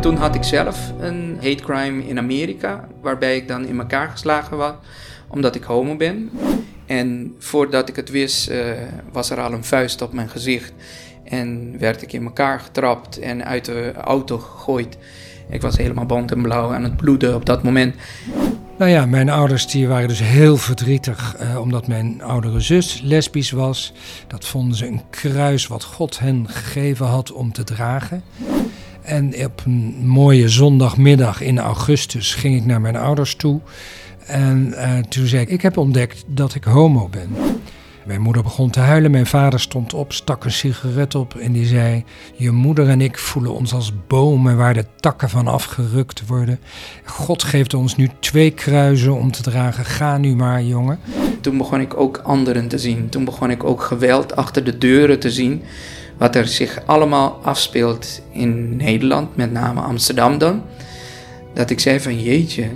Toen had ik zelf een hate crime in Amerika, waarbij ik dan in elkaar geslagen was, omdat ik homo ben. En voordat ik het wist, uh, was er al een vuist op mijn gezicht. En werd ik in elkaar getrapt en uit de auto gegooid. Ik was helemaal bont en blauw aan het bloeden op dat moment. Nou ja, mijn ouders die waren dus heel verdrietig uh, omdat mijn oudere zus lesbisch was. Dat vonden ze een kruis wat God hen gegeven had om te dragen. En op een mooie zondagmiddag in augustus ging ik naar mijn ouders toe. En uh, toen zei ik, ik heb ontdekt dat ik homo ben. Mijn moeder begon te huilen. Mijn vader stond op, stak een sigaret op en die zei: Je moeder en ik voelen ons als bomen waar de takken van afgerukt worden. God geeft ons nu twee kruisen om te dragen. Ga nu maar, jongen. Toen begon ik ook anderen te zien. Toen begon ik ook geweld achter de deuren te zien. Wat er zich allemaal afspeelt in Nederland, met name Amsterdam dan. Dat ik zei van jeetje,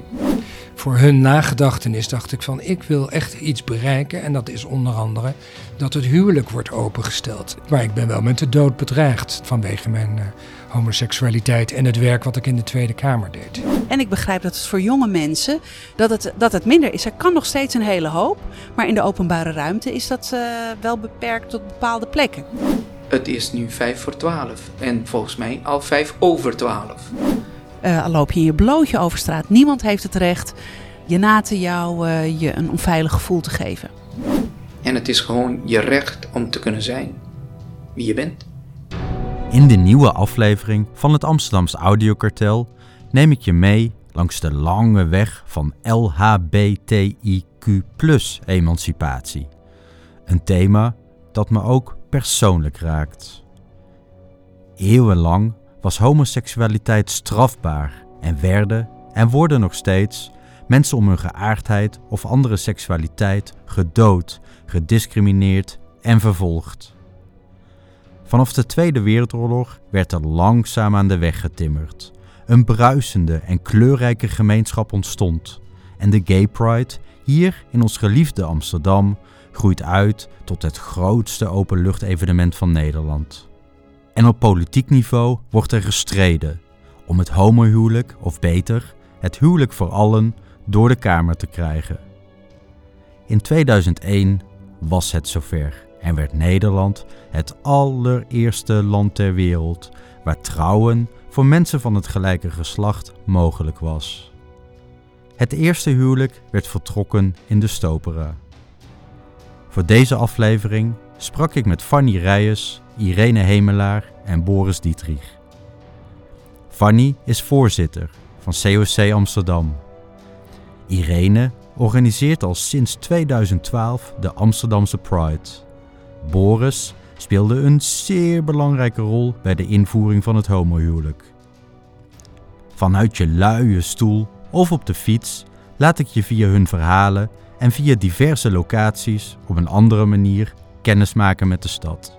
voor hun nagedachtenis dacht ik van ik wil echt iets bereiken. En dat is onder andere dat het huwelijk wordt opengesteld. Maar ik ben wel met de dood bedreigd vanwege mijn uh, homoseksualiteit en het werk wat ik in de Tweede Kamer deed. En ik begrijp dat het voor jonge mensen dat het, dat het minder is. Er kan nog steeds een hele hoop, maar in de openbare ruimte is dat uh, wel beperkt tot bepaalde plekken. Het is nu vijf voor twaalf en volgens mij al vijf over twaalf. Uh, al loop je in je blootje over straat. Niemand heeft het recht je na te jou uh, je een onveilig gevoel te geven. En het is gewoon je recht om te kunnen zijn wie je bent. In de nieuwe aflevering van het Amsterdamse Audiokartel neem ik je mee langs de lange weg van LHBTIQ emancipatie. Een thema dat me ook persoonlijk raakt. Eeuwenlang was homoseksualiteit strafbaar en werden en worden nog steeds mensen om hun geaardheid of andere seksualiteit gedood, gediscrimineerd en vervolgd. Vanaf de Tweede Wereldoorlog werd er langzaam aan de weg getimmerd. Een bruisende en kleurrijke gemeenschap ontstond. En de Gay Pride, hier in ons geliefde Amsterdam, groeit uit tot het grootste openluchtevenement van Nederland. En op politiek niveau wordt er gestreden om het homohuwelijk, of beter, het huwelijk voor allen, door de Kamer te krijgen. In 2001 was het zover en werd Nederland het allereerste land ter wereld waar trouwen voor mensen van het gelijke geslacht mogelijk was. Het eerste huwelijk werd voltrokken in de Stopera. Voor deze aflevering sprak ik met Fanny Rijers, Irene Hemelaar en Boris Dietrich. Fanny is voorzitter van COC Amsterdam. Irene organiseert al sinds 2012 de Amsterdamse Pride. Boris speelde een zeer belangrijke rol bij de invoering van het homohuwelijk. Vanuit je luie stoel of op de fiets laat ik je via hun verhalen en via diverse locaties op een andere manier kennismaken met de stad.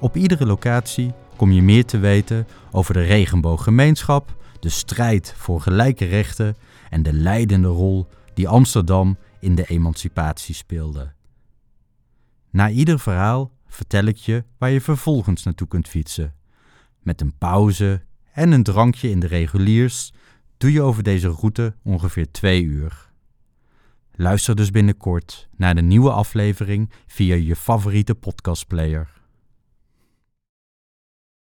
Op iedere locatie kom je meer te weten over de regenbooggemeenschap, de strijd voor gelijke rechten en de leidende rol die Amsterdam in de emancipatie speelde. Na ieder verhaal vertel ik je waar je vervolgens naartoe kunt fietsen. Met een pauze en een drankje in de reguliers doe je over deze route ongeveer twee uur. Luister dus binnenkort naar de nieuwe aflevering via je favoriete podcastplayer.